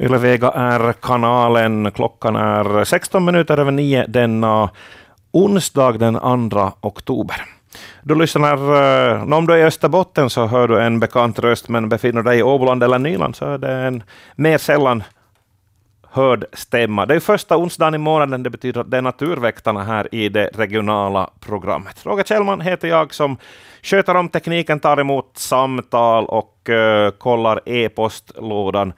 Yle Vega är kanalen. Klockan är 16 minuter över 9 denna onsdag den 2 oktober. Du lyssnar, eh, om du är i Österbotten så hör du en bekant röst, men befinner dig i Åboland eller Nyland så är det en mer sällan hörd stämma. Det är första onsdagen i månaden, det betyder att det är Naturväktarna här i det regionala programmet. Roger Kjellman heter jag som sköter om tekniken, tar emot samtal och uh, kollar e-postlådan.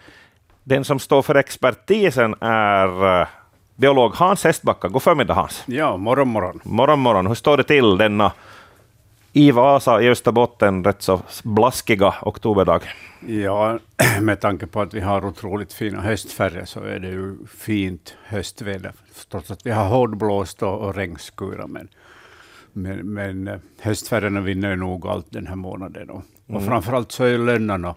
Den som står för expertisen är uh, biolog Hans Hestbacka. God förmiddag Hans. Ja, morgon morgon. Morgon morgon. Hur står det till denna i Vasa i Österbotten rätt så blaskiga oktoberdag? Ja, med tanke på att vi har otroligt fina höstfärger så är det ju fint höstväder. Trots att vi har hårdblåst och, och regnskurar. Men, men, men eh, höstfärgerna vinner nog allt den här månaden. Och, mm. och framförallt så är lönnarna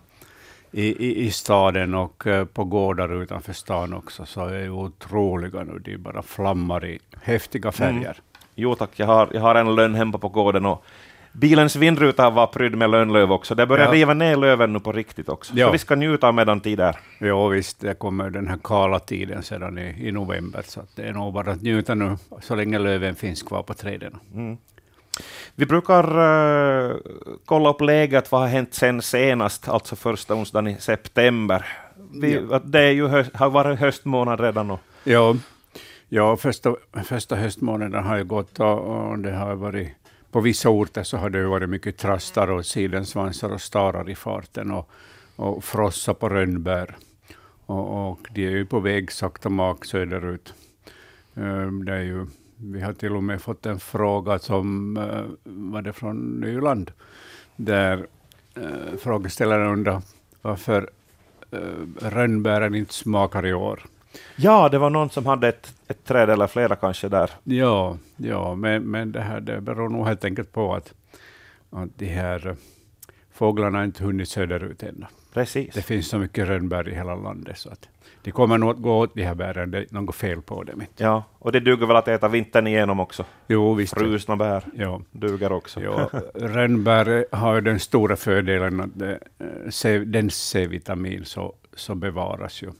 i, i, i staden och uh, på gårdar utanför stan också, så är otroliga nu. De bara flammar i häftiga färger. Mm. Jo tack, jag har, jag har en lönn hemma på gården och bilens vindruta var prydd med lönnlöv också. Det börjar ja. riva ner löven nu på riktigt också. Ja. Så vi ska njuta av medantid där. Jo visst, det kommer den här kala tiden sedan i, i november, så det är nog bara att njuta nu så länge löven finns kvar på träden. Mm. Vi brukar uh, kolla upp läget, vad har hänt sen senast, alltså första onsdagen i september. Vi, ja. Det är ju höst, har varit höstmånad redan. Och... Ja, ja första, första höstmånaden har ju gått och, och det har varit på vissa orter så har det varit mycket trastar och sidensvansar och starar i farten och, och frossa på rönnbär. Och, och, de är ju på väg sakta mak söderut. Um, det är ju, vi har till och med fått en fråga som uh, var det från Nyland, där uh, frågeställaren undrar varför uh, rönnbären inte smakar i år. Ja, det var någon som hade ett, ett träd eller flera kanske där. Ja, ja men, men det, här, det beror nog helt enkelt på att, att de här eh, fåglarna inte hunnit söderut ännu. Precis. Det finns så mycket rönnbär i hela landet så att de kommer nog att gå åt de här bären, det är något fel på dem. Ja, och det duger väl att äta vintern igenom också? Jo, visst. Frusna bär ja. duger också. Ja, rönnbär har den stora fördelen att det, eh, den C-vitamin så, så bevaras ju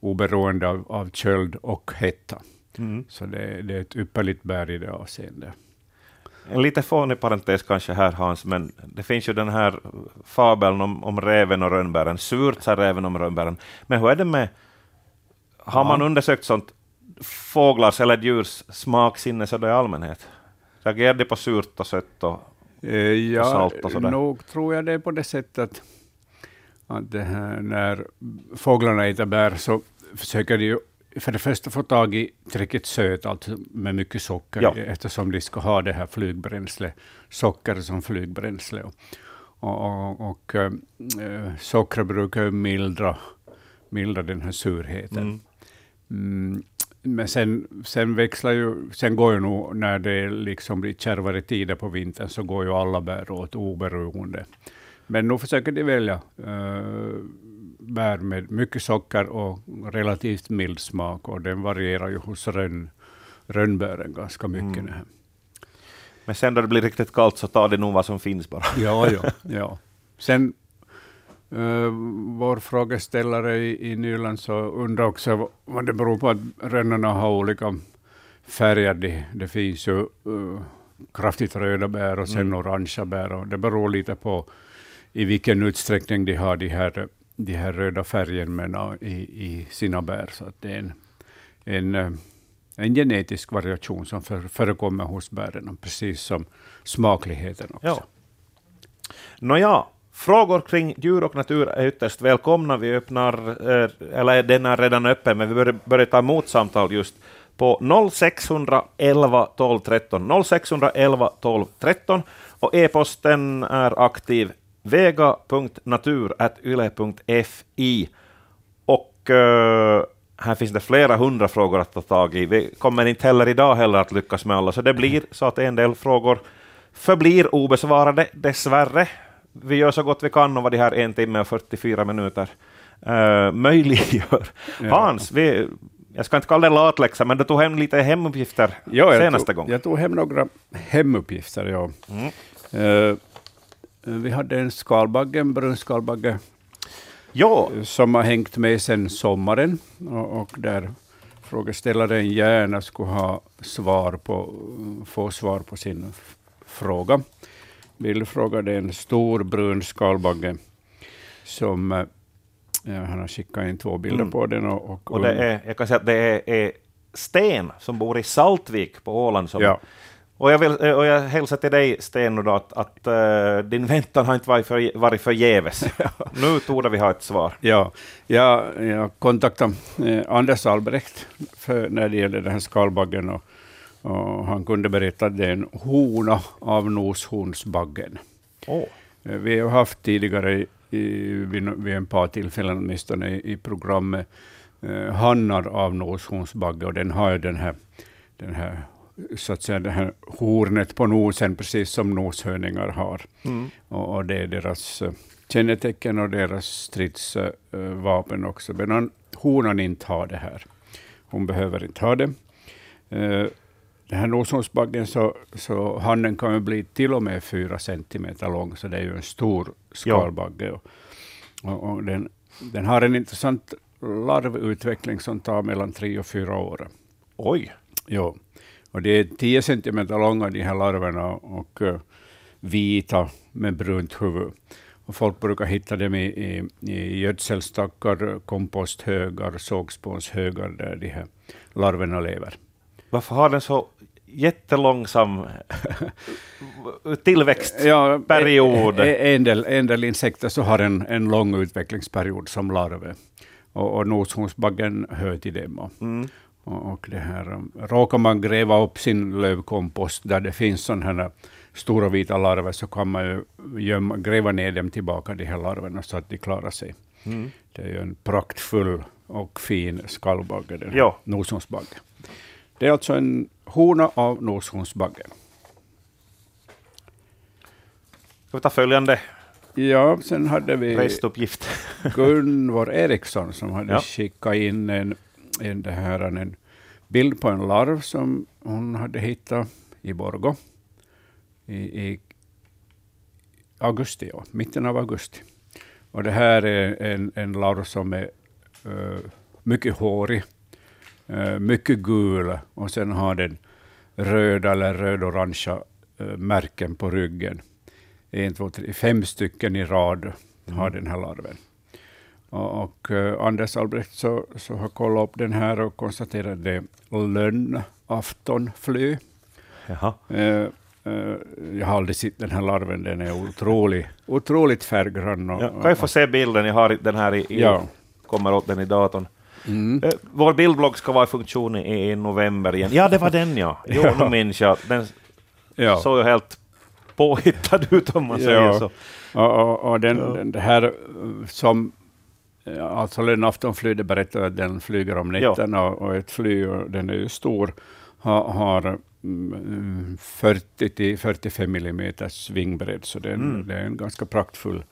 oberoende av, av köld och hetta. Mm. Så det, det, är ett ypperligt bär i det avseendet. En lite fånig parentes kanske här Hans, men det finns ju den här fabeln om, om räven och rönnbären. Surt sa räven om rönnbären. Men hur är det med, har man undersökt sånt, fåglars eller djurs smaksinne i allmänhet? Reagerar de på surt och sött och, eh, ja, och salt och sådär? Nog tror jag det är på det sättet att, att det här, när fåglarna äter bär så försöker de ju för det första få tag i tillräckligt söt, alltså med mycket socker, ja. eftersom de ska ha det här flygbränsle, socker som flygbränsle. Och, och, och äh, socker brukar mildra, mildra den här surheten. Mm. Mm, men sen, sen växlar ju, sen går ju nog, när det liksom blir kärvare tider på vintern, så går ju alla bär åt oberoende. Men nu försöker de välja äh, bär med mycket socker och relativt mild smak, och den varierar ju hos rönn, rönnbären ganska mycket. Mm. Men sen då det blir riktigt kallt så tar det nog vad som finns bara. ja, ja, ja. Sen uh, vår frågeställare i, i Nyland så undrar också vad det beror på att rönnorna har olika färger. Det, det finns ju uh, kraftigt röda bär och sen mm. orangea bär. Och det beror lite på i vilken utsträckning de har de här de här röda färgerna i, i sina bär. Så det är en, en, eh, en genetisk variation som för, förekommer hos bären, precis som smakligheten också. Ja. Nåja, frågor kring djur och natur är ytterst välkomna. Vi öppnar, eh, eller den är redan öppen, men vi börjar, börjar ta emot samtal just på 0611 12 13. 0611 12 13 och e-posten är aktiv vega.natur.yle.fi. Och uh, här finns det flera hundra frågor att ta tag i. Vi kommer inte heller idag heller att lyckas med alla, så det blir så att en del frågor förblir obesvarade, dessvärre. Vi gör så gott vi kan och vad de här en timme och 44 minuter uh, möjliggör. Ja. Hans, vi, jag ska inte kalla det latläxa, men du tog hem lite hemuppgifter ja, senaste tog, gången. Jag tog hem några hemuppgifter, ja. Mm. Uh, vi hade en skalbagge, en brun skalbagge, ja. som har hängt med sedan sommaren och, och där frågeställaren gärna skulle ha svar på, få svar på sin fråga. Bildfråga, det är en stor brun skalbagge som eh, ja, han har skickat in två bilder mm. på den. Och, och, och, det är, jag kan säga att det är, är Sten som bor i Saltvik på Åland som ja. Och jag, vill, och jag hälsar till dig, Sten, då, att, att uh, din väntan har inte varit, för, varit förgäves. nu torde vi ha ett svar. Ja, jag, jag kontaktade eh, Anders Albrecht för, när det gäller den här skalbaggen, och, och, han kunde berätta att det är en hona av noshornsbaggen. Oh. Vi har haft tidigare i, vid, vid en par tillfällen åtminstone i, i programmet eh, hannar av noshornsbagge, och den har ju den här, den här så att säga, det här hornet på nosen, precis som noshörningar har. Mm. Och, och, det är deras uh, kännetecken och deras stridsvapen uh, också. Men honan inte har det här. Hon behöver inte ha det. Den här noshornsbaggen, så, så hannen kan ju bli till och med fyra centimeter lång, så det är ju en stor skalbagge. Och, och, och den, den har en intressant larvutveckling som tar mellan tre och fyra år. Oj! Ja. Och det är 10 centimeter långa, de här larverna, och uh, vita med brunt huvud. Och folk brukar hitta dem i, i, i gödselstackar, komposthögar, sågspånshögar där de här larverna lever. Varför har den så jättelångsam tillväxtperiod? Ja, en, del, en del insekter så har en, en lång utvecklingsperiod som larver. Och, och noshornsbaggen hör till dem. Mm. Och det här, um, råkar man gräva upp sin lövkompost där det finns sådana här stora vita larver, så kan man ju gömma, gräva ner dem tillbaka, de här larverna, så att de klarar sig. Mm. Det är ju en praktfull och fin skallbagge, den här noshornsbagge. Det är alltså en hona av noshornsbagge. Ska vi ta följande Ja, sen hade vi restuppgift. Gunvor Eriksson som hade ja. skickat in en en, det här, en bild på en larv som hon hade hittat i Borgo i, i augusti, ja, mitten av augusti. Och det här är en, en larv som är uh, mycket hårig, mycket gul och sen har den röda eller röd-orangea uh, märken på ryggen. En, två, tre, fem stycken i rad mm. har den här larven. Och, och uh, Anders Albrecht så, så har kollat upp den här och konstaterat att det är lönnaftonflö. Uh, uh, jag har aldrig sett den här larven, den är otrolig, otroligt färggrann. Och, ja, kan jag få se bilden? Jag har den här i, i ja. kommer åt den i datorn. Mm. Vår bildblogg ska vara i funktion i, november igen. Ja, det var den ja. Jo, ja. nu minns jag. Den ja. såg ju helt påhittad ut om man ja. säger så. Och, och, och den, ja. den, här som Alltså lönnaftonflyg, det berättar att den flyger om nätterna ja. och ett flyg, och den är ju stor, har, har 40 till 45 mm svingbredd, så den, mm. det är en ganska praktfull.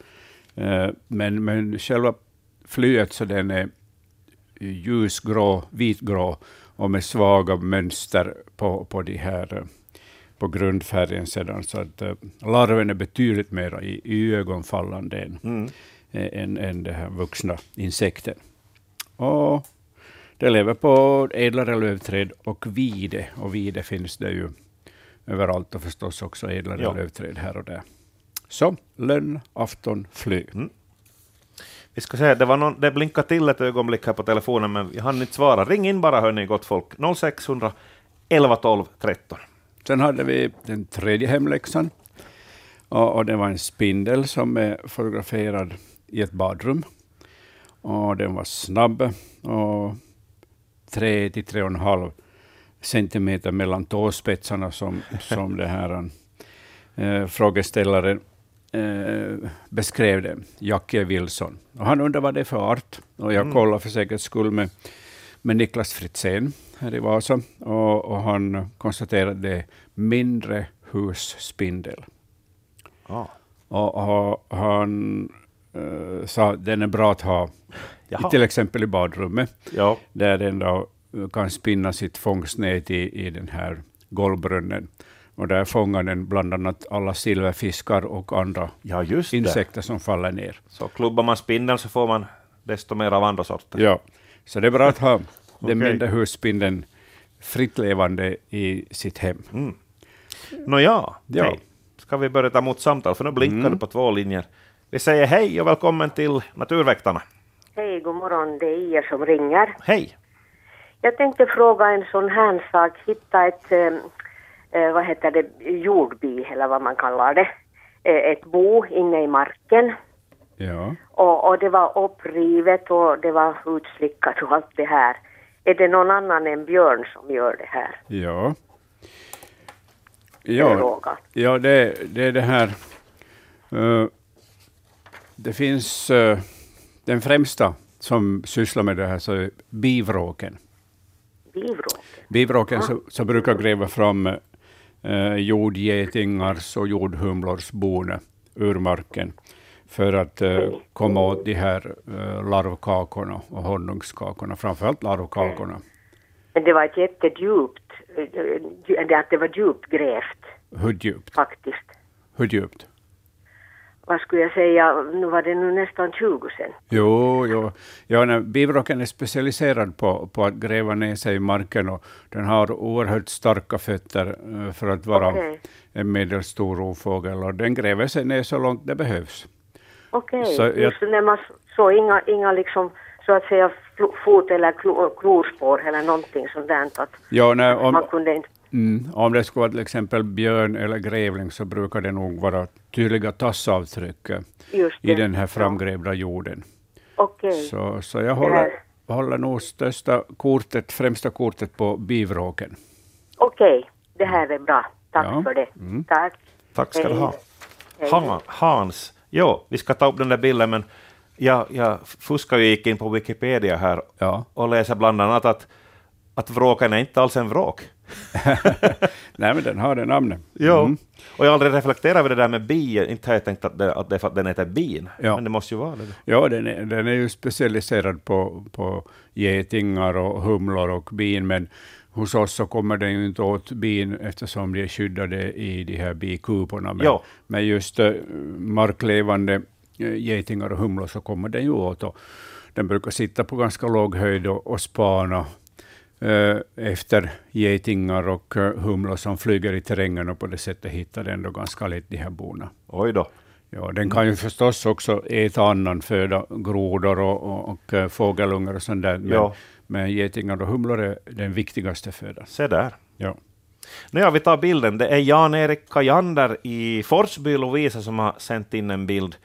Eh, men, men själva flyget så den är ljusgrå, vitgrå och med svaga mönster på, på de här på grundfärgen sedan, så att uh, larven är betydligt mer i, i ögonfallande än, mm än, än det här vuxna insekten. Och det lever på ädlare lövträd och vide, och vide finns det ju överallt och förstås också ädlare ja. lövträd här och där. Så, lönn, afton, fly. Mm. Vi ska säga, det, var någon, det blinkade till ett ögonblick här på telefonen, men jag hann inte svara. Ring in bara, hörni, gott folk. 0600 11 12 13. Sen hade vi den tredje hemläxan. Och, och det var en spindel som är fotograferad i ett badrum. Och den var snabb och tre till tre och en halv centimeter mellan tåspetsarna som, som det här äh, frågeställaren äh, beskrev det, Jackie Wilson. Och han undrade vad det är för art. Och jag mm. kollade för säkerhets skull med, med Niklas Fritzén här i Vasa. Och, och han konstaterade mindre husspindel. Ah. Och, och han uh, sa den är bra att ha, Jaha. till exempel i badrummet, ja. där den då kan spinna sitt fångstnät i, i den här golvbrunnen. Och där fångar den bland annat alla silverfiskar och andra ja, insekter som faller ner. Så klubbar man spindeln så får man desto mer av andra sorter? Ja, så det är bra att ha den mindre husspindeln fritt levande i sitt hem. Mm. Nåja, ja. Hej. ska vi börja ta emot samtal, för nu blinkar mm. du på två linjer. Vi säger hej och välkommen till Naturväktarna. Hej, god morgon, det är Ia som ringer. Hej. Jag tänkte fråga en sån här sak, hitta ett, eh, eh, vad heter det, jordby eller vad man kallar det, eh, ett bo inne i marken. Ja. Och, och det var upprivet och det var utslickat och allt det här. Är det någon annan än Björn som gör det här? Ja. Ja, ja det, det är det här. Uh, det finns uh, den främsta som sysslar med det här, så är bivråken. Bivråken? Bivråken ah. som, som brukar gräva fram uh, jordgetingars och jordhumlors boende ur marken för att uh, komma åt de här uh, larvkakorna och honungskakorna, framförallt larvkakorna. Men det var ett jättedjupt, att det var djupt grävt. Hur djupt? Faktiskt. Hur djupt? Vad skulle jag säga, nu var det nu nästan 20 cent. Jo, jo. Ja, nej, bivrocken är specialiserad på, på att gräva ner sig i marken och den har oerhört starka fötter för att vara okay. en medelstor rovfågel och den gräver sig ner så långt det behövs. Okej, okay. just när man såg inga, inga liksom, så att säga fot eller klospår eller någonting sånt där. Att ja, nej, om, man kunde inte... Mm, om det skulle vara till exempel björn eller grävling så brukar det nog vara tydliga tassavtryck i den här framgrävda jorden. Okay. Så, så jag håller, håller nog största kortet, främsta kortet på bivråken. Okej, okay. det här är bra. Tack ja. för det. Mm. Tack. Tack ska du ha. Hans, Jo, vi ska ta upp den där bilden, men jag, jag fuskade och gick in på Wikipedia här ja. och läser bland annat att, att vråken är inte alls en vråk. Nej, men den har det namnet. Jo, mm. och jag har aldrig reflekterat över det där med bi, inte har jag tänkt att det, att det är för att den heter bin, ja. men det måste ju vara det. Ja, den är, den är ju specialiserad på, på getingar och humlor och bin, men hos oss så kommer den ju inte åt bin eftersom de är skyddade i de här bikuporna. Men, men just uh, marklevande uh, getingar och humlor så kommer den ju åt. Och den brukar sitta på ganska låg höjd och, och spana efter getingar och humlor som flyger i terrängen och på det sättet hittar den då ganska lätt de här bona. Oj då. Ja, den kan ju förstås också äta annan föda, grodor och, och, och fågelungar och sånt där. Men, ja. Men getingar och humlor är den viktigaste födan. Se där. Ja. Nåja, vi tar bilden. Det är Jan-Erik Kajander i Forsby, Lovisa, som har sänt in en bild.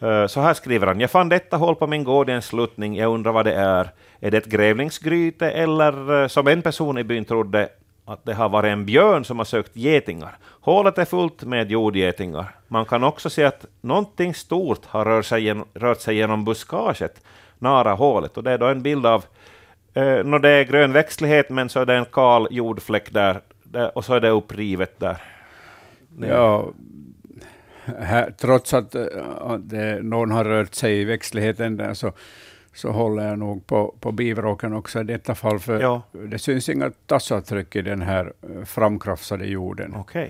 Eh, så här skriver han. Jag fann detta hål på min gård i en sluttning. Jag undrar vad det är. Är det ett grävlingsgryte eller eh, som en person i byn trodde att det har varit en björn som har sökt getingar. Hålet är fullt med jordgetingar. Man kan också se att någonting stort har rört sig, genom, rört sig genom buskaget nära hålet. Och det är då en bild av Eh, no, det är grön växtlighet, men så är det en kal jordfläck där, där och så är det upprivet där. Ja, här, trots att, eh, att det, någon har rört sig i växtligheten där, så, så håller jag nog på, på bivråken också i detta fall, för ja. det syns inga tassavtryck i den här eh, framkrafsade jorden. Okay.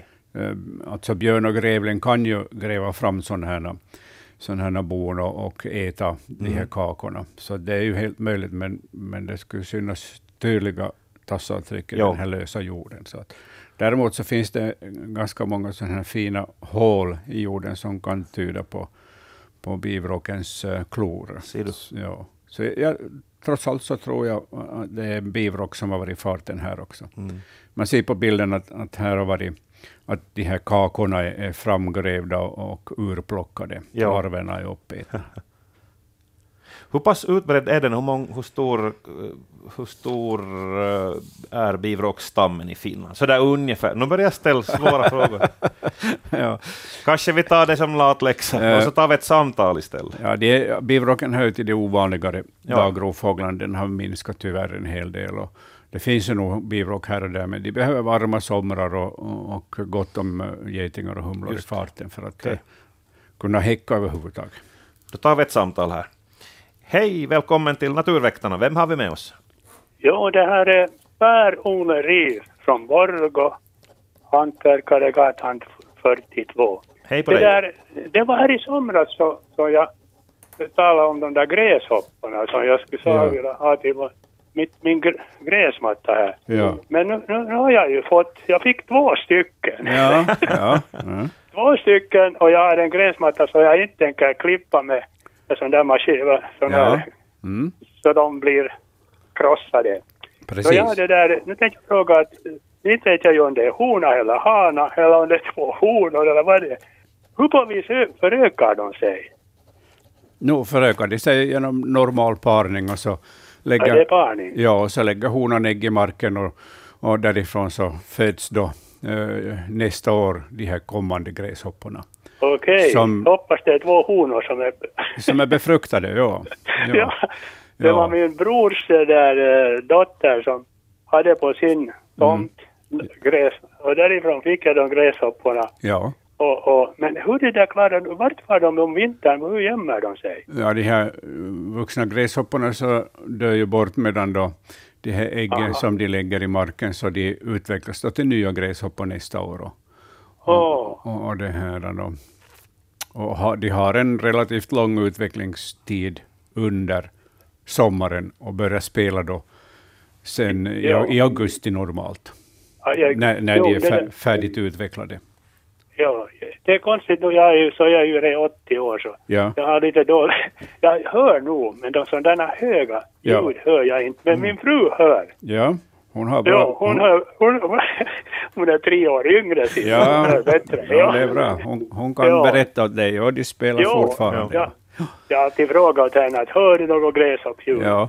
Alltså björn och grävling kan ju gräva fram sådana här sådana här bon och, och äta mm. de här mm. kakorna. Så det är ju helt möjligt, men, men det skulle synas tydliga tassavtryck i den här lösa jorden. Så att, däremot så finns det ganska många sådana här fina hål i jorden som kan tyda på, på bivråkens uh, klor. Ja. Så jag, trots allt så tror jag att det är en bivråk som har varit i farten här också. Mm. Man ser på bilden att, att här har varit att de här kakorna är framgrävda och urplockade. Ja. Larverna är uppätna. hur pass utbredd är den? Hur, mång, hur stor, hur stor eh, är bivråksstammen i Finland? Så där ungefär. Nu börjar jag ställa svåra frågor. ja. Kanske vi tar det som latläxa och så tar vi ett samtal istället. Ja, det bivråken hör till de ovanligare ja. dagrovfåglarna. Den har minskat tyvärr en hel del. Och, det finns ju nog bivråk här och där, men de behöver varma somrar och, och gott om eh, getingar och humlor Just. i farten för att okay. kunna häcka överhuvudtaget. Då tar vi ett samtal här. Hej, välkommen till Naturväktarna. Vem har vi med oss? Jo, det här är Per-Ove Riv från Borgå. hantverkare, gatan 42. Hej på det dig. Där, det var här i somras så, så jag talade om de där gräshopporna som jag skulle ja. vilja ha till mitt, min gräsmatta här. Ja. Men nu, nu, nu, har jag ju fått, jag fick två stycken. Ja, ja, ja. två stycken och jag har en gräsmatta så jag inte tänker klippa med en sån där maskin. Sån Ja. där, Mm. så de blir krossade. Så Precis. jag det där, nu tänkte jag fråga att, inte vet jag ju om det är hona eller hana eller om det är två honor eller vad det är. Hur på vis förökar de sig? Nu förökar de sig genom normal parning och så Ja, lägger, det är parning. ja, och så lägger honan ägg i marken och, och därifrån så föds då eh, nästa år de här kommande gräshopporna. Okej, Som- hoppas det är två honor som är... Som är befruktade, ja. ja. Det var min brors eh, där, eh, dotter som hade på sin tomt Mm. gräs. Och därifrån fick jag de gräshopporna. Ja. Och, och, men hur det där klarar vart var de om vintern, hur gömmer de sig? Ja, de här eh, vuxna gräshopporna så dör ju bort medan då de här äggen Aha. som de lägger i marken så de utvecklas då till nya gräshoppor nästa år. Och, och, och det här då, och ha, de har en relativt lång utvecklingstid under sommaren och börjar spela då sen i- Ja. i augusti normalt, ja, jag- när, när jo, de är fär, färdigt utvecklade. Ja, det är konstigt nu, jag är ju, så jag är ju redan 80 år så Ja. jag har lite dåligt, jag hör nog, men de sådana höga Ja. Mm. ljud hör jag inte. Men min fru hör. Ja, hon har bra... Ja, hon, hör, hon, hon är tre år yngre, så Ja, hon hör bättre. ja, det är bra. Hon, hon kan Ja. berätta åt dig och de spelar fortfarande. Ja. Jag har alltid frågat henne att hör du något gräshoppljud? Ja.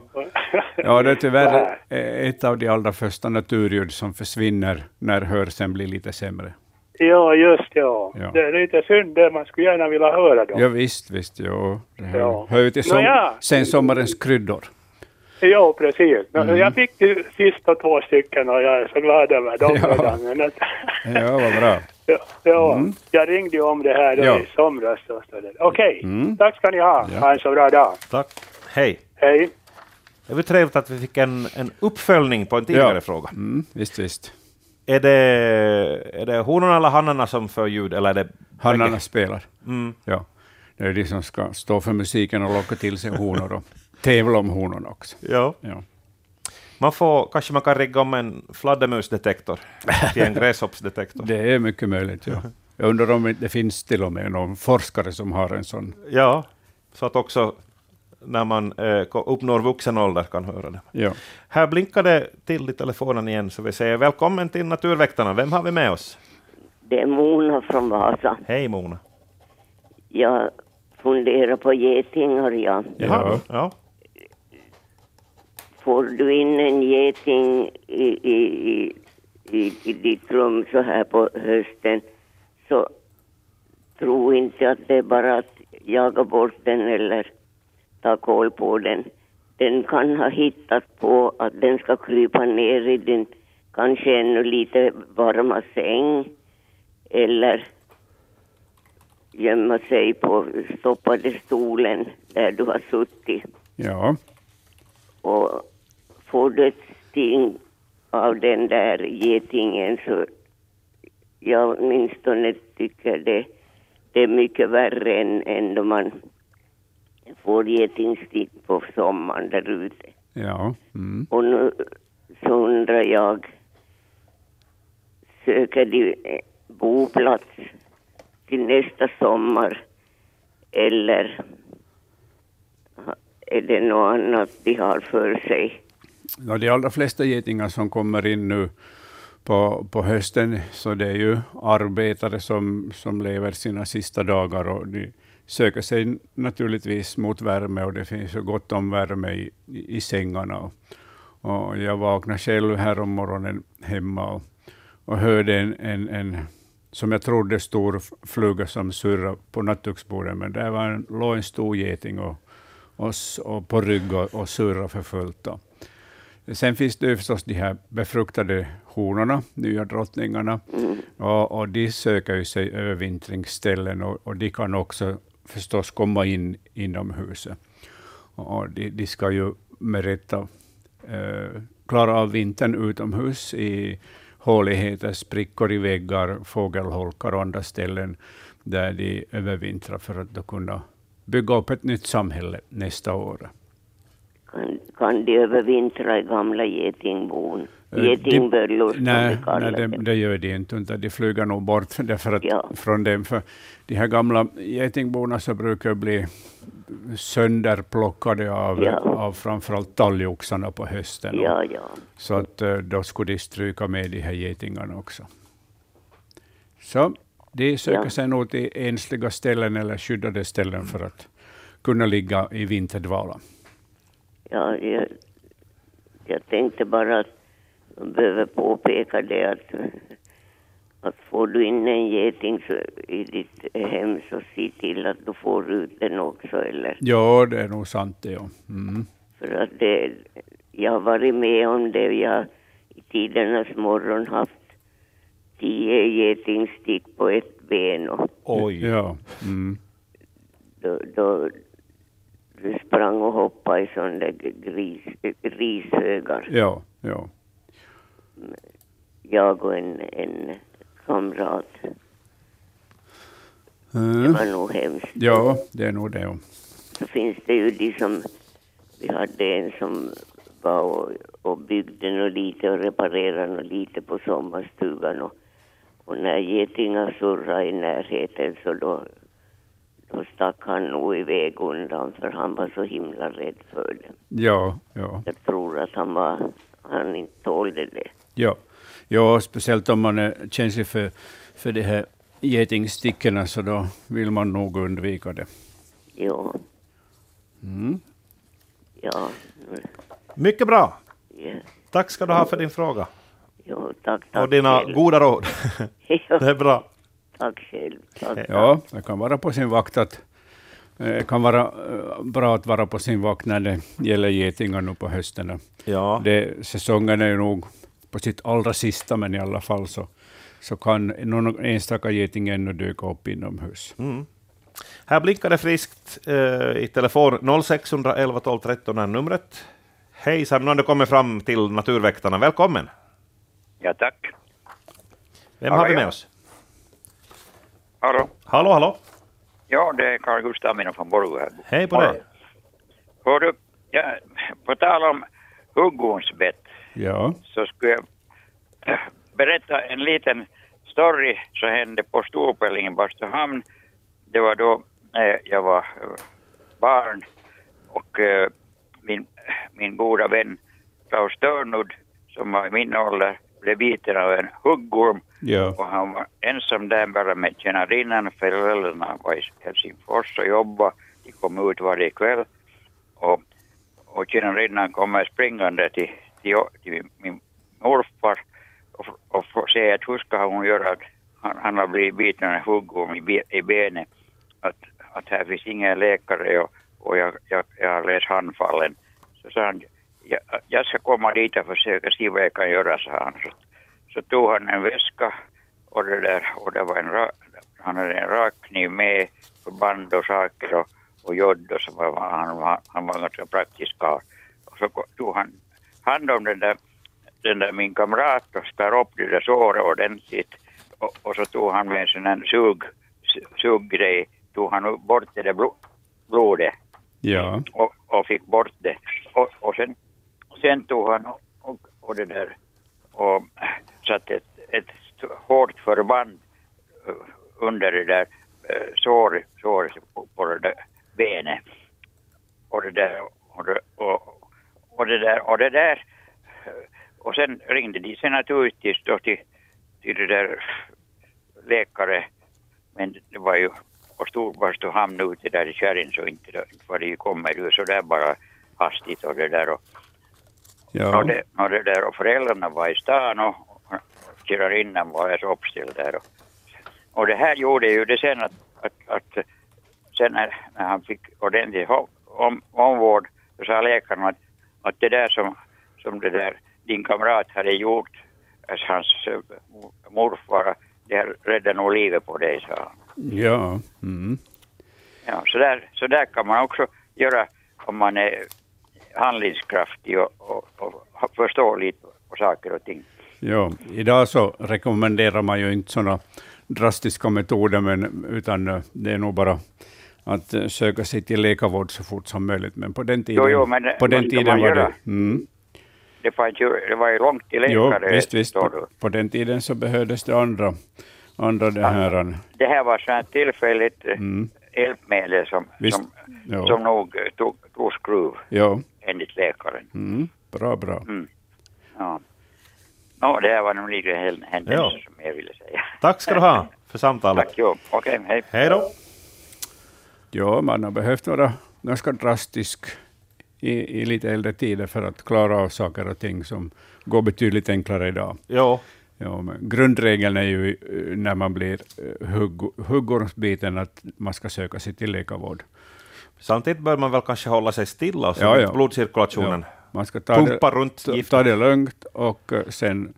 Ja, det är tyvärr här. ett av de allra första naturljud som försvinner när hörseln blir lite sämre. Ja, just ja. Ja. Det är lite synd det, man skulle gärna vilja höra dem. Ja, visst, visst. Jo. Det här Ja. hör ju till som, Nåja. sen sommarens kryddor. Ja, precis. Mm. Jag fick ju sista två stycken och jag är så glad över dem Ja. redan. Ja, vad bra. Ja, ja. jag ringde ju om det här då Ja. i somras. Okej, Mm. tack ska ni ha. Ja. Ha en så bra dag. Tack. Hej. Hej. Det var trevligt att vi fick en, en uppföljning på en tidigare Ja. fråga. Mm, visst, visst. Är det, är det honorna eller hannarna som för ljud, eller är det Hannarna spelar. Mm. Ja. Det är de som ska stå för musiken och locka till sig honor och tävla om honorna också. Ja. Ja. Man får, kanske man kan rigga om en fladdermusdetektor till en gräshoppsdetektor. Det är mycket möjligt, ja. Jag undrar om det finns till och med någon forskare som har en sån. Ja, så att också när man eh, uppnår vuxen ålder kan höra det. Ja. Här blinkar det till i telefonen igen, så vi säger välkommen till Naturväktarna. Vem har vi med oss? Det är Mona från Vasa. Hej Mona. Jag funderar på getingar, ja. Jaha, ja. Får du in en geting i, i, i, i, i ditt rum så här på hösten så tro inte att det är bara att jaga bort den eller ta koll på den. Den kan ha hittat på att den ska krypa ner i din kanske ännu lite varma säng eller gömma sig på stoppade stolen där du har suttit. Ja. Och ett sting av den där getingen så jag åtminstone tycker det, det är mycket värre än, än då man får getingsting på sommaren där ute. Ja. Mm. Och nu så undrar jag, söker de eh, boplats till nästa sommar eller är det något annat de har för sig? Ja, de allra flesta getingar som kommer in nu på, på hösten, så det är ju arbetare som, som lever sina sista dagar och de söker sig naturligtvis mot värme och det finns ju gott om värme i, i, i sängarna. Och, och jag vaknade själv här om morgonen hemma och, och hörde en, en, en, som jag trodde, stor fluga som surrade på nattduksbordet, men där var en, låg en stor geting och, och, och på rygg och, och surrade för fullt. Då. Sen finns det ju förstås de här befruktade honorna, nya drottningarna, och, och de söker ju sig övervintringsställen och, och de kan också förstås komma in inom huset. Och och de, de ska ju med rätta eh, klara av vintern utomhus i håligheter, sprickor i väggar, fågelholkar och andra ställen där de övervintrar för att då kunna bygga upp ett nytt samhälle nästa år. Kan, kan de övervintra i gamla getingbon? Eh, Getingböllor som nej, vi kallar nej, det, det gör de inte, utan de flyger nog bort därför att, ja. från dem. För de här gamla getingborna så brukar bli sönderplockade av, ja. av framförallt talgoxarna på hösten. Ja, ja. Så att eh, då skulle de stryka med de här getingarna också. Så de söker ja. sig nog till ensliga ställen eller skyddade ställen för att kunna ligga i vinterdvala. Ja, jag, jag tänkte bara att man behöver påpeka det att, att får du in en geting i ditt hem så se till att du får ut den också. Eller? Ja, det är nog sant det. Ja. Mm. För att det, jag har varit med om det. Jag har i tidernas morgon haft tio getingstick på ett ben. Och Oj. Ja. Mm. Då, då, sprang och hoppade i sådana där gris, rishögar. Ja, ja. Jag och en, en kamrat. Mm. Det var nog hemskt. Ja, det är nog det. Så finns det ju de som, vi hade en som var och, och byggde något lite och reparerade något lite på sommarstugan och, och när getingar surrade i närheten så då, då stack han nog iväg undan för han var så himla rädd för det. Ja, ja. Jag tror att han var, han inte tålde det. Ja, ja speciellt om man är känslig för, för de här getingstickorna så då vill man nog undvika det. Ja. Mm. Ja. Mycket bra. Yes. Tack ska du ha för din fråga. Jo, tack, tack Och dina själv. goda råd. det är bra. Tack själv. Tack, ja, det kan vara på sin vakt att det kan vara eh, bra att vara på sin vakt när det gäller getingar nu på hösten. Ja. Det, säsongen är nog på sitt allra sista, men i alla fall så, så kan någon enstaka geting ännu dyka upp inomhus. Mm. Här blinkar det friskt eh, i telefon. 0611 12 13 är numret. Hejsan, nu har du kommit fram till Naturväktarna. Välkommen! Ja, tack. Vem har vi med oss? Hallå? Hallå, hallå? Ja, det är Carl Gustav från Borgå här. Hej på dig. Hör du, ja, på tal om huggormsbett ja. så skulle jag äh, berätta en liten story som hände på Storpelling i Bastuhamn. Det var då äh, jag var äh, barn och äh, min, min goda vän Klaus Störnud som var i min ålder blev biten av en huggorm ja. och han var ensam där bara med tjänarinnan. Föräldrarna var i Helsingfors och jobbade. De kom ut varje kväll och, och tjänarinnan kommer springande till, till, till min morfar och, och får säga att hur ska hon göra att han, han har blivit biten av en huggorm i, i benet. Att, att här finns ingen läkare och, och jag, jag, jag har läst handfallen. Så sa han jag, jag ska komma dit och försöka se vad jag kan göra, sa han. Så, så tog han en väska och det där, och det var en, han hade en rakkniv med, förband och saker och, och jod och så var han, han, han var ganska praktisk karl. Och så tog han hand om den där, den där min kamrat och skar upp det där såret ordentligt och, och så tog han med en sån här sug, suggrej, tog han bort det där blodet. Ja. Och, och fick bort det. Och, och sen sen tog han och, och det där och satte ett, ett hårt förband eh, under det där eh, såret sår, på, på det där benet. Och det där och det, och, och det där och det där eh, och sen ringde de sen naturligtvis då till, till det där läkare men det var ju och på Storbastuhamn ute där i kärrin så inte var det ju kommer ju så där bara hastigt och det där och Ja. Och, det, och, det där, och föräldrarna var i stan och, och var så uppställd där. Och, och det här gjorde ju det sen att, att, att sen när, när han fick ordentlig om, omvård så sa läkaren att, att det där som, som det där din kamrat hade gjort, alltså hans uh, morfar, det räddade nog livet på dig, sa han. Ja. Mm. Ja, så där, så där kan man också göra om man är handlingskraftig och, och, och förstår lite på saker och ting. Ja, idag så rekommenderar man ju inte sådana drastiska metoder, men, utan eh, det är nog bara att eh, söka sig till läkarvård så fort som möjligt. Men på den tiden, jo, jo, men på den tiden var det... Mm. Det, fanns ju, det var ju långt till läkare. Jo, visst, visst. På, på, den tiden så behövdes det andra, andra det här. Det här var så här tillfälligt mm. hjälpmedel som, som, som nog tog, tog skruv, jo. Enligt läkaren. Mm. Bra, bra. Mm. Ja. No, det här var nog lite händelser ja. som jag ville säga. Tack ska du ha för samtalet. Tack, jo. Okej, okay, hej. Hej då. Ja, man har behövt vara ganska drastisk i, i lite äldre tider för att klara av saker och ting som går betydligt enklare idag. Ja. Ja, men grundregeln är ju eh, när man blir eh, hugg, huggormsbiten att man ska söka sig till läkarvård. Samtidigt bör man väl kanske hålla sig stilla så ja, ja. blodcirkulationen ja. Man ska ta pumpa det, runt giftet. Ta det lugnt och eh, sen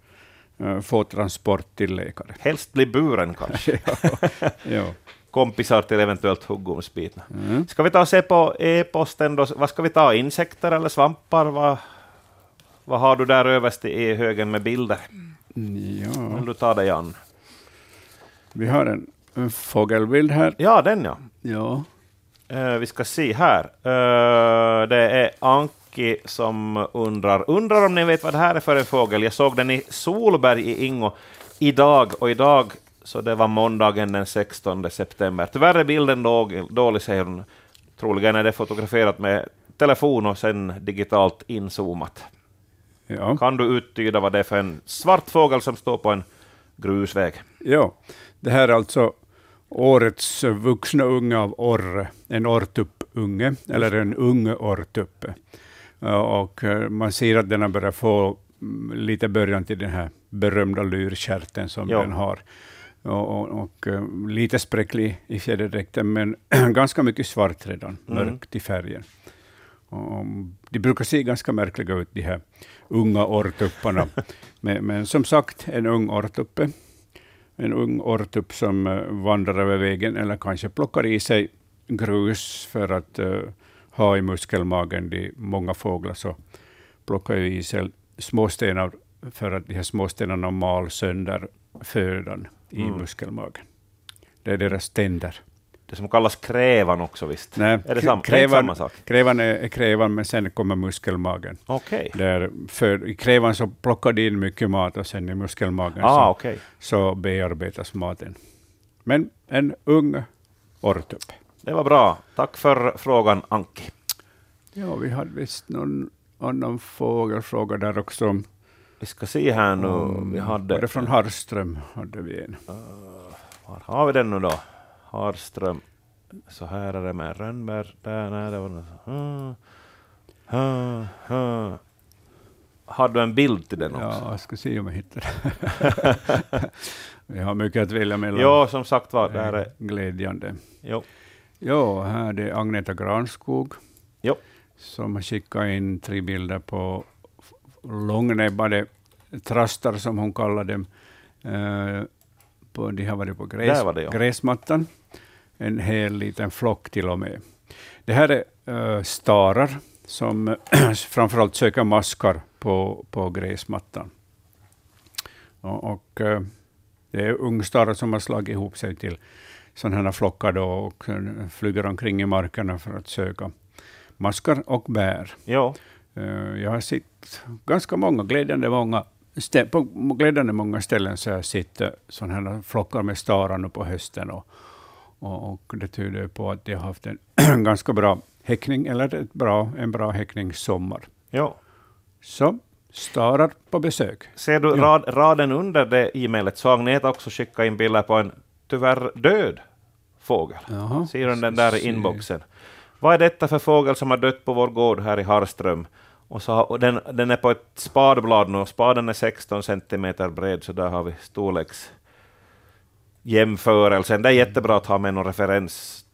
uh, få transport till läkare. Helst bli buren kanske. ja. kompisar till eventuellt huggormsbitna. Mm. Ska vi ta och se på e-posten då? Vad ska vi ta? Insekter eller svampar? Vad, vad har du där överst i e-högen med bilder? Ja. Om du tar dig an. Vi har en, en fågelbild här. Ja, den ja. ja. Uh, vi ska se här. Uh, det är Anki som undrar, undrar om ni vet vad det här är för en fågel. Jag såg den i Solberg i Ingo idag, och idag så det var måndagen den 16 september. Tyvärr är bilden dålig, säger hon. Troligen är det fotograferat med telefon och sen digitalt inzoomat. Ja. Kan du uttyda vad det är för en svart fågel som står på en grusväg? Ja, det här är alltså årets vuxna unge av orre, en orrtuppunge, eller en unge orrtuppe. Och eh, man ser att den har börjat få mm, lite början till den här berömda lyrkärten som ja. den har och, och, och eh, lite spräcklig i fjäderdräkten, men ganska mycket svart redan, mm. mörkt i färgen. Och, de brukar se ganska märkliga ut, de här unga orrtupparna. men, men, som sagt, en ung orrtuppe. En ung orrtupp som uh, vandrar över vägen eller kanske plockar i sig grus för att uh, ha i muskelmagen. De många fåglar så plockar i sig småstenar för att de här småstenarna mal sönder födan i mm. muskelmagen. Det är deras tänder. Det som kallas krävan också visst? Nej, är det, sam krävan, samma sak? Krävan är, är krävan, men sen kommer muskelmagen. Okay. Där för, I krävan så plockar de in mycket mat och sen i muskelmagen ah, så, okay. så bearbetas maten. Men en ung orrtupp. Det var bra. Tack för frågan, Anki. Ja, vi hade visst någon annan fågelfråga där också. Vi ska se här nu. Vi hade... Var det från Harström? Hade vi en. Uh, var har vi den nu då? Harström. Så här är det med Rönnberg. Där, nej, det var uh, uh, uh. Har du en bild till den också? Ja, jag ska se om jag hittar Vi har mycket att välja mellan. Ja, som sagt var, det här är glädjande. Jo. Jo, här är det Agneta Granskog jo. som har skickat in tre bilder på långnäbbade trastar, som hon kallar dem. Uh, på, de har varit på gräs, det, ja. gräsmattan. En hel liten flock till och med. Det här är uh, starar som framförallt söker maskar på, på gräsmattan. Och, och uh, det är ungstarar som har slagit ihop sig till sådana här flockar då, och flyger omkring i markerna för att söka maskar och bär. Ja. Uh, jag har sett ganska många, glädjande många, på glädjande många ställen så har jag sett sådana här flockar med starar nu på hösten. Och, och, och, det tyder på att de har haft en ganska bra häckning, eller ett bra, en bra häckningssommar. Ja. Så starar på besök. Ser du rad, raden under det e-mailet så Agneta också skickat in bilder på en tyvärr död fågel. Jaha. Ser du den där i inboxen? Vad är detta för fågel som har dött på vår gård här i Harström? Och, så, och den, den är på ett spadblad nu, spaden är 16 centimeter bred, så där har vi storleks jämförelsen. Det är jättebra att ha med någon referens.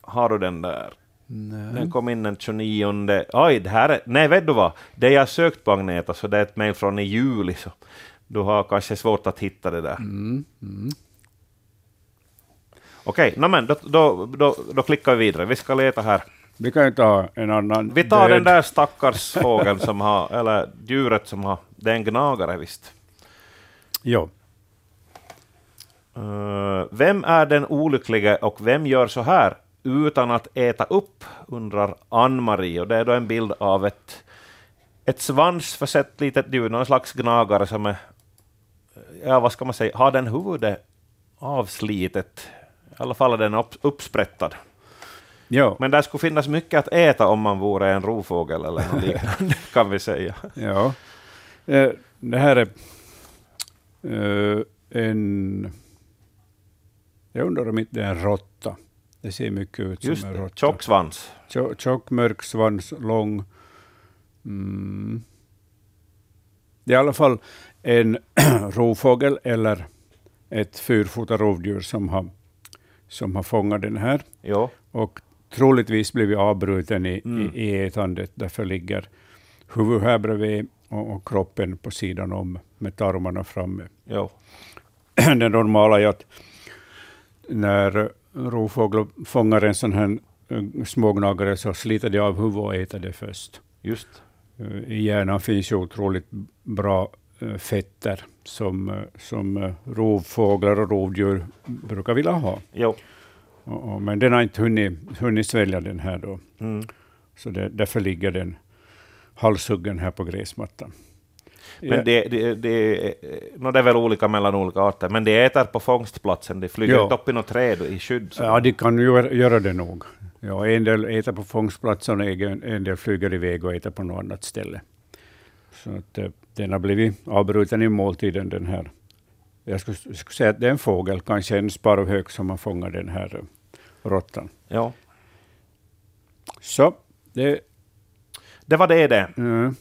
Har du den där? Nej. Den kom in den 29. Oj, det här är... Nej, vet du vad? Det jag sökt på Agneta, så det är ett mejl från i juli, så du har kanske svårt att hitta det där. Mm. Mm. Okej, okay, no, då, då, då, då klickar vi vidare. Vi ska leta här. Vi kan ju ta en annan. Vi tar död. den där stackars fågeln som har, eller djuret som har, det är en gnagare visst. Ja. Uh, vem är den olyckliga och vem gör så här utan att äta upp, undrar Ann-Marie. Och det är då en bild av ett, ett svansförsett litet djur, någon slags gnagare som är, ja vad ska man säga, har den huvudet avslitet. I alla fall är den upp, uppsprättad. Ja. Men det skulle finnas mycket att äta om man vore en rovfågel eller något liknande, kan vi säga. Ja. Eh, det här är uh, en... Jag undrar om inte det är en råtta. Det ser mycket ut Just som en råtta. tjock svans. Tjock, tjock mörk svans, lång. Mm. Det är i alla fall en rovfågel eller ett fyrfota rovdjur som har, som har fångat den här. Jo. Och troligtvis blivit avbruten i, Mm. i, i ätandet. Därför ligger huvudet här bredvid och, och kroppen på sidan om med tarmarna framme. Jo. Det normala är att när rovfåglar fångar en sån här eh, smågnagare så sliter de av huvudet och äter det först. Just. Eh, I hjärnan finns ju otroligt bra eh, fetter som, som rovfåglar och rovdjur brukar vilja ha. Jo. Och, men den har inte hunnit, hunnit svälja den här då. Mm. Så det, därför ligger den halshuggen här på gräsmattan. Men det, det, det, no, det är väl olika mellan olika arter, men de äter på fångstplatsen, de flyger Ja. inte upp i något träd i skydd. så. Ja, de kan ju göra- det nog. Ja, en del äter på fångstplatsen och en del flyger iväg och äter på något annat ställe. Så att, eh, den har blivit avbruten i måltiden, den här. Jag skulle, skulle säga att det är en fågel, kanske en sparvhök som har fångat den här eh, råttan. Ja. Så, det... Det var det det. Mm,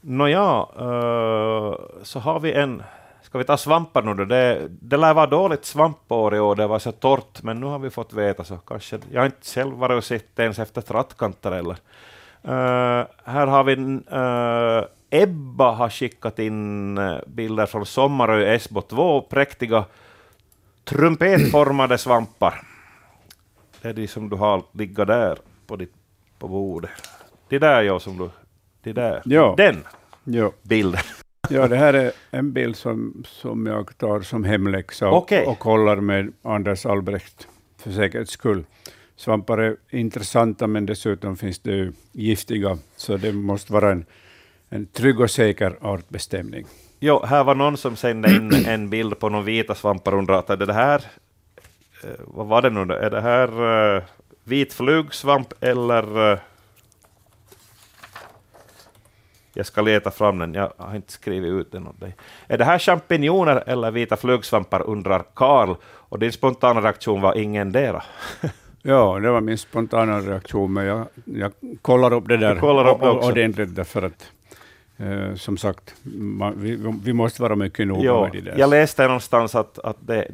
Nåja, uh, eh, så har vi en... Ska vi ta svampar nu då? Det, det lär vara dåligt svampår i år, det var så torrt, men nu har vi fått veta så kanske... Jag har inte själv varit och sett ens efter trattkanter eller... Uh, eh, här har vi... Uh, Ebba har skickat in bilder från Sommarö Esbo, två präktiga trumpetformade svampar. Det är de som du har ligga där på, ditt, på bordet. Det där ja, som du... Det där. Ja. Den ja. bilden. ja, det här är en bild som, som jag tar som hemläxa och, Okej. och kollar med Anders Albrecht för säkerhets skull. Svampar är intressanta, men dessutom finns det ju giftiga, så det måste vara en, en trygg och säker artbestämning. Jo, här var någon som sände in en bild på någon vita svampar och undrade, är det här... eh, vad var det nu? Är det här uh, vit flugsvamp eller... eh, jag ska leta fram den, jag har inte skrivit ut den åt dig. Är det här champinjoner eller vita flugsvampar, undrar Karl. Och din spontana reaktion var ingendera. Ja, det var min spontana reaktion, men jag, jag kollar upp det där Du kollar upp det också. ordentligt, därför att eh, som sagt, man, vi, vi måste vara mycket noga Jo, med det där. jag läste någonstans att, att det,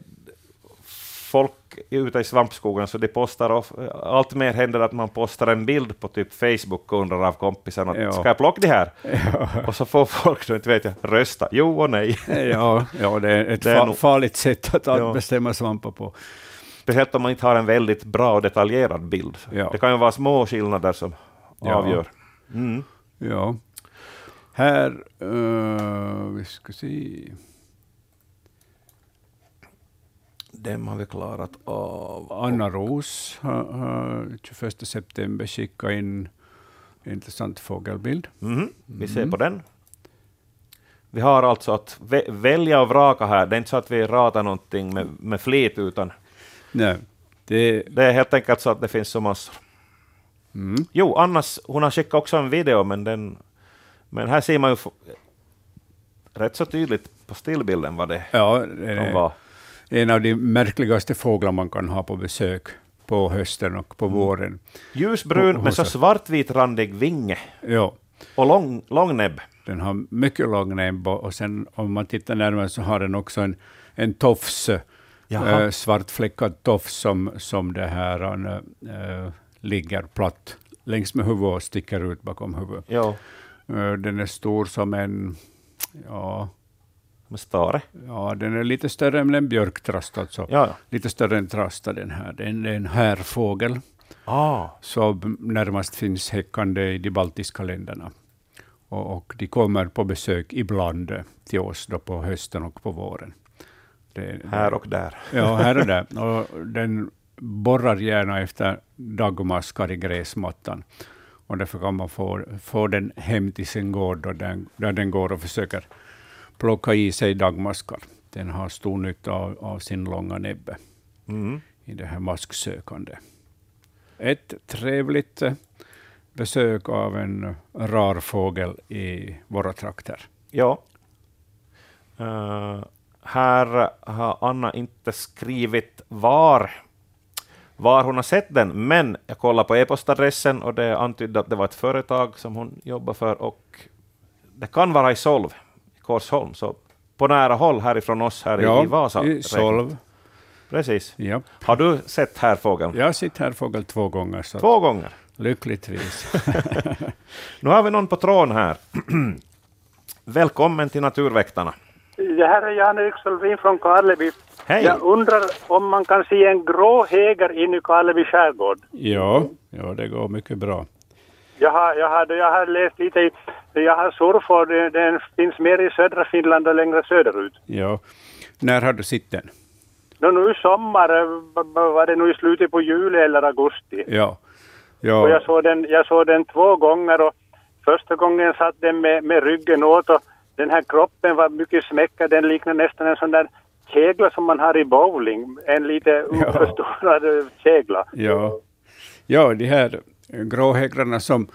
folk ute i svampskogen, så de postar of, allt mer händer att man postar en bild på typ Facebook och undrar av kompisen att Ja. ska jag plocka de här? Och så får folk, då inte vet jag, rösta jo och nej. Ja, ja, det är ett Det är nog- farligt sätt att Ja. bestämma svampar på. Speciellt om man inte har en väldigt bra och detaljerad bild. Ja. Det kan ju vara små skillnader som Ja. avgör. Mm. Ja. Här, eh, vi ska se. Dem har vi klarat av. Anna Ros har, har 21 september skickat in en intressant fågelbild. Mhm, Vi ser Mm. på den. Vi har alltså att vä- välja och vraka här. Det är inte så att vi ratar någonting med, med flit, utan Nej, det, det är helt enkelt så att det finns så massor. mm, Jo, Annas, hon har skickat också en video, men, den, men här ser man ju rätt så tydligt på stillbilden vad det ja, är vara. En av de märkligaste fåglar man kan ha på besök på hösten och på våren. Ljusbrun med så och så- svartvitrandig vinge Ja, och lång, lång näbb. den har mycket lång näbb och sen om man tittar närmare så har den också en, en tofs, äh, svartfläckad tofs som, som det här äh, ligger platt längs med huvudet och sticker ut bakom huvudet. Äh, den är stor som en, ja, med stare. ja, den är lite större än en björktrast alltså. Ja. Lite större än trasta den här. Den är en härfågel Ah, som närmast finns häckande i de baltiska länderna. Och, och, de kommer på besök ibland till oss då på hösten och på våren. Det, här och där. Ja, här och där. Och den borrar gärna efter dagmaskar i gräsmattan. Och därför kan man få, få den hem till sin gård, då den, där den går och försöker plocka i sig dagmaskar. Den har stor nytta av, av sin långa näbbe mm. i det här masksökande. Ett trevligt eh, besök av en rar fågel i våra trakter. Ja. Uh, här har Anna inte skrivit var, var hon har sett den, men jag kollade på e-postadressen och det antydde att det var ett företag som hon jobbar för och det kan vara i Solv, Korsholm, så på nära håll härifrån oss här ja, i Vasa. i Solv. Precis. Ja. Har du sett härfågeln? Jag har sett härfågel två gånger. Så två gånger? Lyckligtvis. nu har vi någon på tråden här. Välkommen till Naturväktarna. Det här är Jan-Erik Solvin från Karleby. Hej. Jag undrar om man kan se en grå häger in i Karleby skärgård? Ja, ja, det går mycket bra. Jag har, jag har, jag har läst lite, i, jag har surfat, den, finns mer i södra Finland och längre söderut. Ja. När har du sett den? No, nu i sommar, var det nu i slutet på juli eller augusti. Ja. ja. Och jag såg, den, jag såg den två gånger och första gången satt den med, med ryggen åt och den här kroppen var mycket smäckad, den liknar nästan en sån där kegla som man har i bowling, en lite uppförstorad ja. kegla. Ja. ja, de här gråhäglarna som,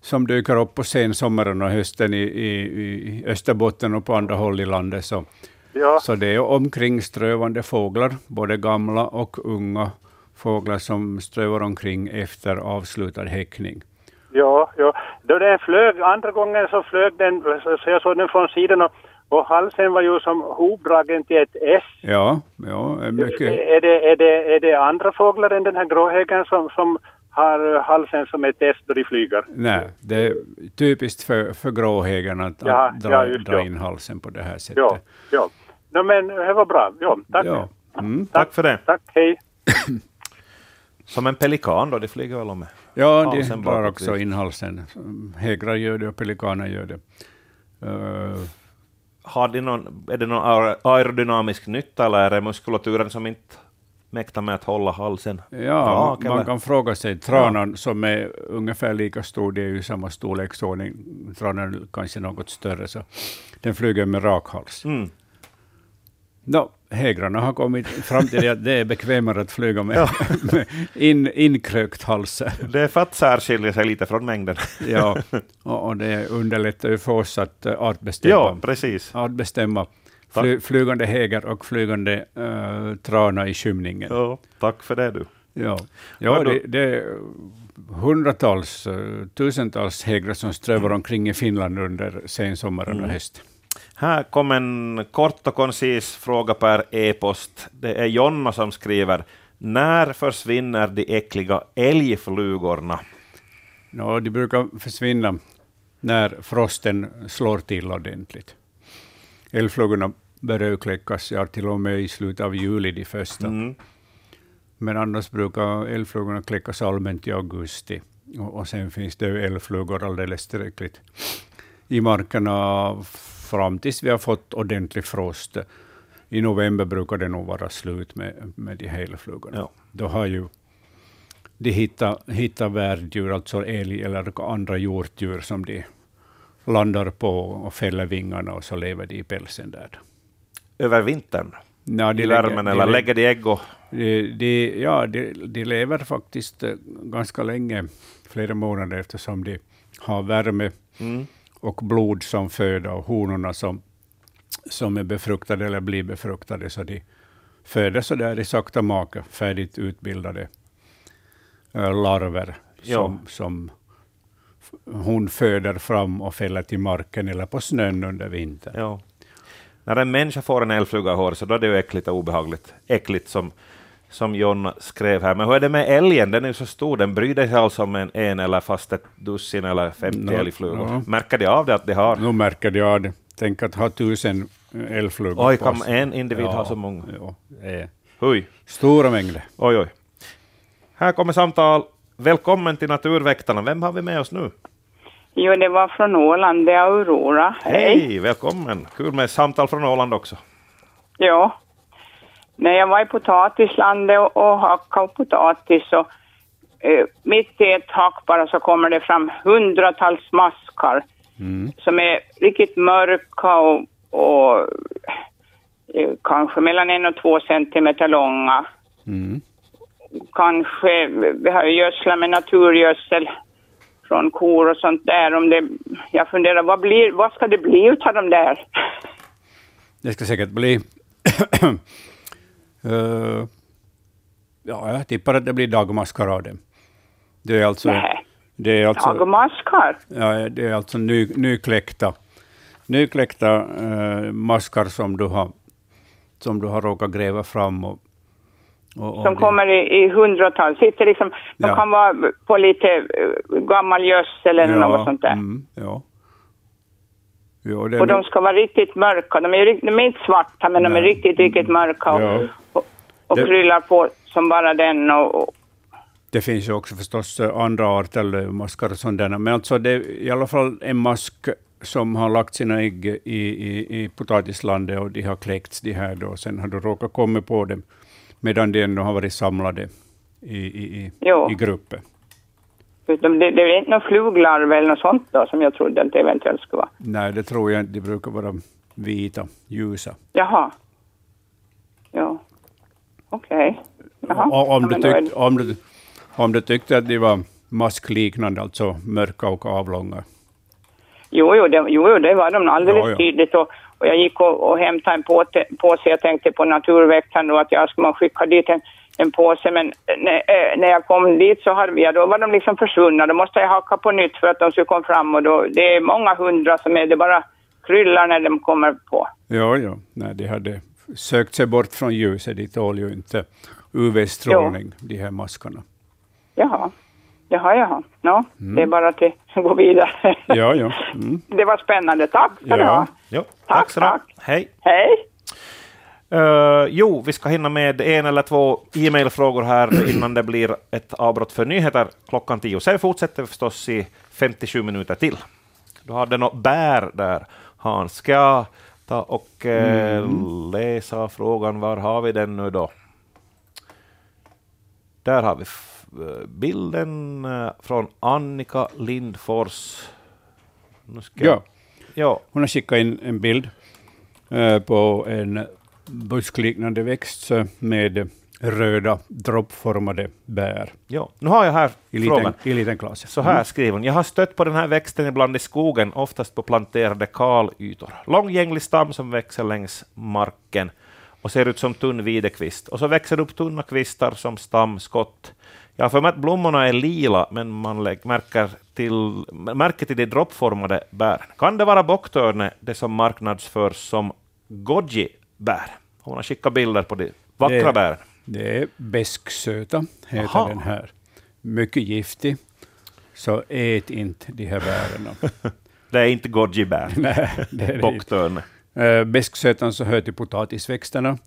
som dyker upp på sensommaren och hösten i, i, i Österbotten och på andra håll i landet, så, ja. så det är omkringströvande fåglar, både gamla och unga fåglar som strövar omkring efter avslutad häckning. Ja, ja. Då den flög, andra gången så flög den, så jag såg den från sidan och, och halsen var ju som hopdragen till ett S. Ja, ja, mycket. Är det, är det, är det andra fåglar än den här gråhäggen som, som har halsen som ett S då de flyger? Nej, det är typiskt för, för gråhäggen att, ja, att dra, ja, dra in halsen på det här sättet. Ja, ja. No, men det var bra. Ja, tack. Ja. Mm, tack. tack för det. Tack, hej. Som en pelikan då, de flyger väl om Ja, de drar också in halsen. Hägrar gör det och pelikaner gör det. Uh, har de någon, är det någon aerodynamisk nytta eller är det muskulaturen som inte mäktar med att hålla halsen Ja, rak, man kan fråga sig. Tranan ja. som är ungefär lika stor, det är ju samma storleksordning. Tranan kanske något större, så den flyger med rak hals. Mm. No, hägrarna har kommit fram till att det är bekvämare att flyga med, ja. med in, inkrökt hals. Det är för att särskilja sig lite från mängden. ja, och, och det underlättar ju för oss att uh, artbestämma, ja, precis. artbestämma fly, flygande häger och flygande uh, trana i skymningen. Ja, tack för det du. Ja, ja det, det är hundratals, uh, tusentals hägrar som strövar omkring i Finland under sensommaren mm. och hösten. Här kom en kort och koncis fråga per e-post. Det är Jonna som skriver. När försvinner de äckliga älgflugorna? No, de brukar försvinna när frosten slår till ordentligt. Älgflugorna börjar kläckas, ja, till och med i slutet av juli de första. Mm. Men annars brukar älgflugorna kläckas allmänt i augusti. Och, och sen finns det älgflugor alldeles tillräckligt i markerna fram tills vi har fått ordentlig frost. I november brukar det nog vara slut med, med de helflugorna. Ja. Då har ju de hittat, hittat värddjur, alltså älg eller andra hjortdjur som de landar på och fäller vingarna och så lever de i pälsen där. Över vintern? Ja, de I värmen lägger, eller de, lägger de ägg? Och... De, de, ja, de, de lever faktiskt eh, ganska länge, flera månader eftersom de har värme. Mm och blod som föda och honorna som, som är befruktade eller blir befruktade, så de föder så där i sakta maka, färdigt utbildade äh, larver som, som hon föder fram och fäller till marken eller på snön under vintern. Ja. När en människa får en älgfluga i håret, så då är det ju äckligt och obehagligt. Äckligt som som John skrev här. Men hur är det med älgen? Den är ju så stor, den bryr sig alltså om en, en eller fast ett dussin eller 50 no, älgflugor. No. Märker de av det att de har? Nu märker de av det. Tänk att ha tusen älgflugor Oj, kan en individ ja, ha så många? Ja, Oj. Stora mängder. Oj, oj. Här kommer samtal. Välkommen till Naturväktarna. Vem har vi med oss nu? Jo, det var från Åland. Det är Aurora. Hej! Hej, välkommen! Kul med samtal från Åland också. Ja. När jag var i potatislandet och, och hackade potatis så eh, mitt i ett hack bara så kommer det fram hundratals maskar mm. som är riktigt mörka och, och eh, kanske mellan en och två centimeter långa. Mm. Kanske, vi har gödslat med naturgödsel från kor och sånt där. Om det, jag funderar, vad, blir, vad ska det bli av de där? Det ska säkert bli... uh, ja, jag tippar att det blir dagmaskar av dem. Det är alltså... Det är alltså, dagmaskar? Ja, det är alltså ny, nykläckta, nykläckta uh, maskar som du har som du har råkat gräva fram och och, som kommer i, i hundratal. Sitter liksom, de ja. kan vara på lite uh, gammal gödsel eller ja, något sånt där. Mm, ja. Jo, och de ska vara riktigt mörka. De är, de är inte svarta, men Nej. de är riktigt, riktigt mörka och, ja. och, och det, kryllar på som bara den. Och, och, det finns ju också förstås andra arter, maskar och sådana, men alltså det är i alla fall en mask som har lagt sina ägg i, i, i potatislandet och de har kläckts de här då. Sen har du råkat komma på dem medan de ändå har varit samlade i, i, i, i grupper. Det, det är inte någon fluglarv eller något sånt då, som jag trodde att det eventuellt skulle vara? Nej, det tror jag inte. De brukar vara vita, ljusa. Jaha. Ja. Okej. Okay. Om, tyckte, om, du, om du tyckte att de var maskliknande, alltså mörka och avlånga? Jo, jo, det, jo, det var de alldeles ja, ja. tydligt. Och, och jag gick och, och hämtade en påse, påse. Jag tänkte på naturväktaren då att jag skulle skicka dit en, en påse. Men när, äh, när jag kom dit så hade vi, då var de liksom försvunna. Då måste jag hacka på nytt för att de skulle komma fram. Och då, det är många hundra som är, det bara kryllar när de kommer på. Ja, ja. Nej, de hade sökt sig bort från ljuset. De tål ju inte UV-strålning, de här maskarna. Jaha. Jaha, jaha. No, mm. Det är bara att gå vidare. Ja, ja. Mm. Det var spännande. Tack ska du ha. Jo, tack, tack, tack. Hej. Hej. Uh, jo, vi ska hinna med en eller två e-mailfrågor här innan det blir ett avbrott för nyheter klockan tio. Sen fortsätter vi förstås i 57 minuter till. Du hade något bär där, Hans. Ska jag ta och uh, mm. läsa frågan? Var har vi den nu då? Där har vi bilden eh, från Annika Lindfors. ja. ja, hon har skickat in en bild eh, på en buskliknande växt med röda droppformade bär. Ja, nu har jag här I frågan. Liten, I liten klass. Så här mm. skriver hon. Jag har stött på den här växten ibland i skogen, oftast på planterade kalytor. Långgänglig stam som växer längs marken och ser ut som tunn videkvist. Och så växer det upp tunna kvistar som stamskott. Jag har för mig att blommorna är lila, men man märker till, märker till de droppformade bären. Kan det vara bocktörne, det som marknadsförs som goji-bär? Hon har skickat bilder på de vackra bären. Det är besksöta, heter Aha. den här. Mycket giftig, så ät inte de här bären. det är inte goji-bär, bocktörne. Uh, besksötan så hör till potatisväxterna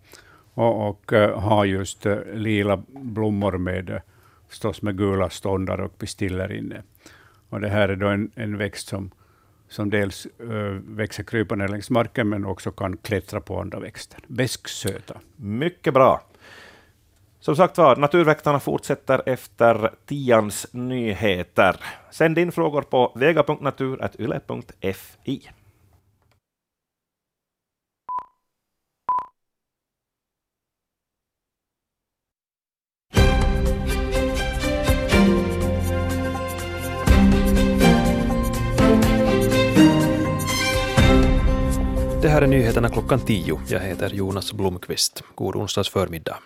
och, och uh, har just uh, lila blommor med förstås med gula ståndar och pistiller inne. Och det här är då en, en växt som, som dels uh, växer krypande längs marken, men också kan klättra på andra växter. Besksöta. Mycket bra. Som sagt var, Naturväktarna fortsätter efter tians nyheter. Sänd in frågor på vega.natur.yle.fi. Det här är nyheterna klockan tio. Jag heter Jonas Blomqvist. God onsdags förmiddag.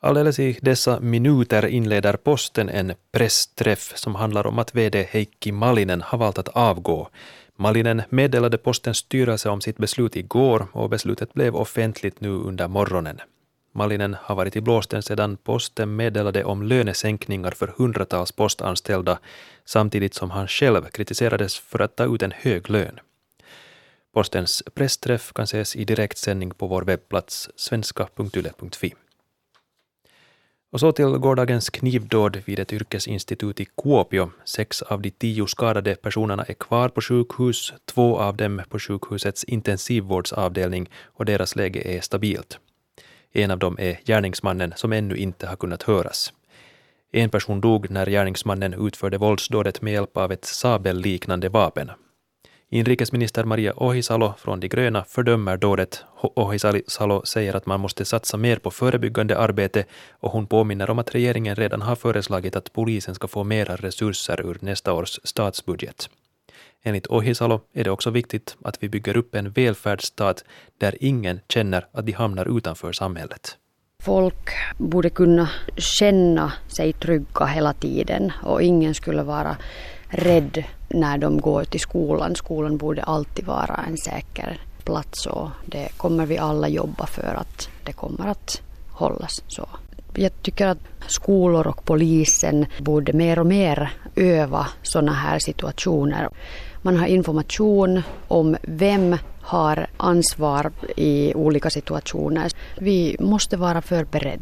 Alldeles i dessa minuter inleder posten en pressträff som handlar om att VD Heikki Malinen har valt att avgå. Malinen meddelade postens styrelse om sitt beslut igår och beslutet blev offentligt nu under morgonen. Malinen har varit i blåsten sedan posten meddelade om lönesänkningar för hundratals postanställda samtidigt som han själv kritiserades för att ta ut en hög lön. Postens pressträff kan ses i direktsändning på vår webbplats svenska.yle.fi. Och så till gårdagens knivdåd vid ett yrkesinstitut i Kuopio. Sex av de tio skadade personerna är kvar på sjukhus, två av dem på sjukhusets intensivvårdsavdelning och deras läge är stabilt. En av dem är gärningsmannen som ännu inte har kunnat höras. En person dog när gärningsmannen utförde våldsdådet med hjälp av ett sabelliknande vapen. Inrikesminister Maria Ohisalo från De gröna fördömer dådet. Ohisalo säger att man måste satsa mer på förebyggande arbete och hon påminner om att regeringen redan har föreslagit att polisen ska få mera resurser ur nästa års statsbudget. Enligt Ohisalo är det också viktigt att vi bygger upp en välfärdsstat där ingen känner att de hamnar utanför samhället. Folk borde kunna känna sig trygga hela tiden och ingen skulle vara rädd när de går till skolan. Skolan borde alltid vara en säker plats och det kommer vi alla jobba för att det kommer att hållas så. Jag tycker att skolor och polisen borde mer och mer öva sådana här situationer. Man har information om vem har ansvar i olika situationer. Vi måste vara förberedda.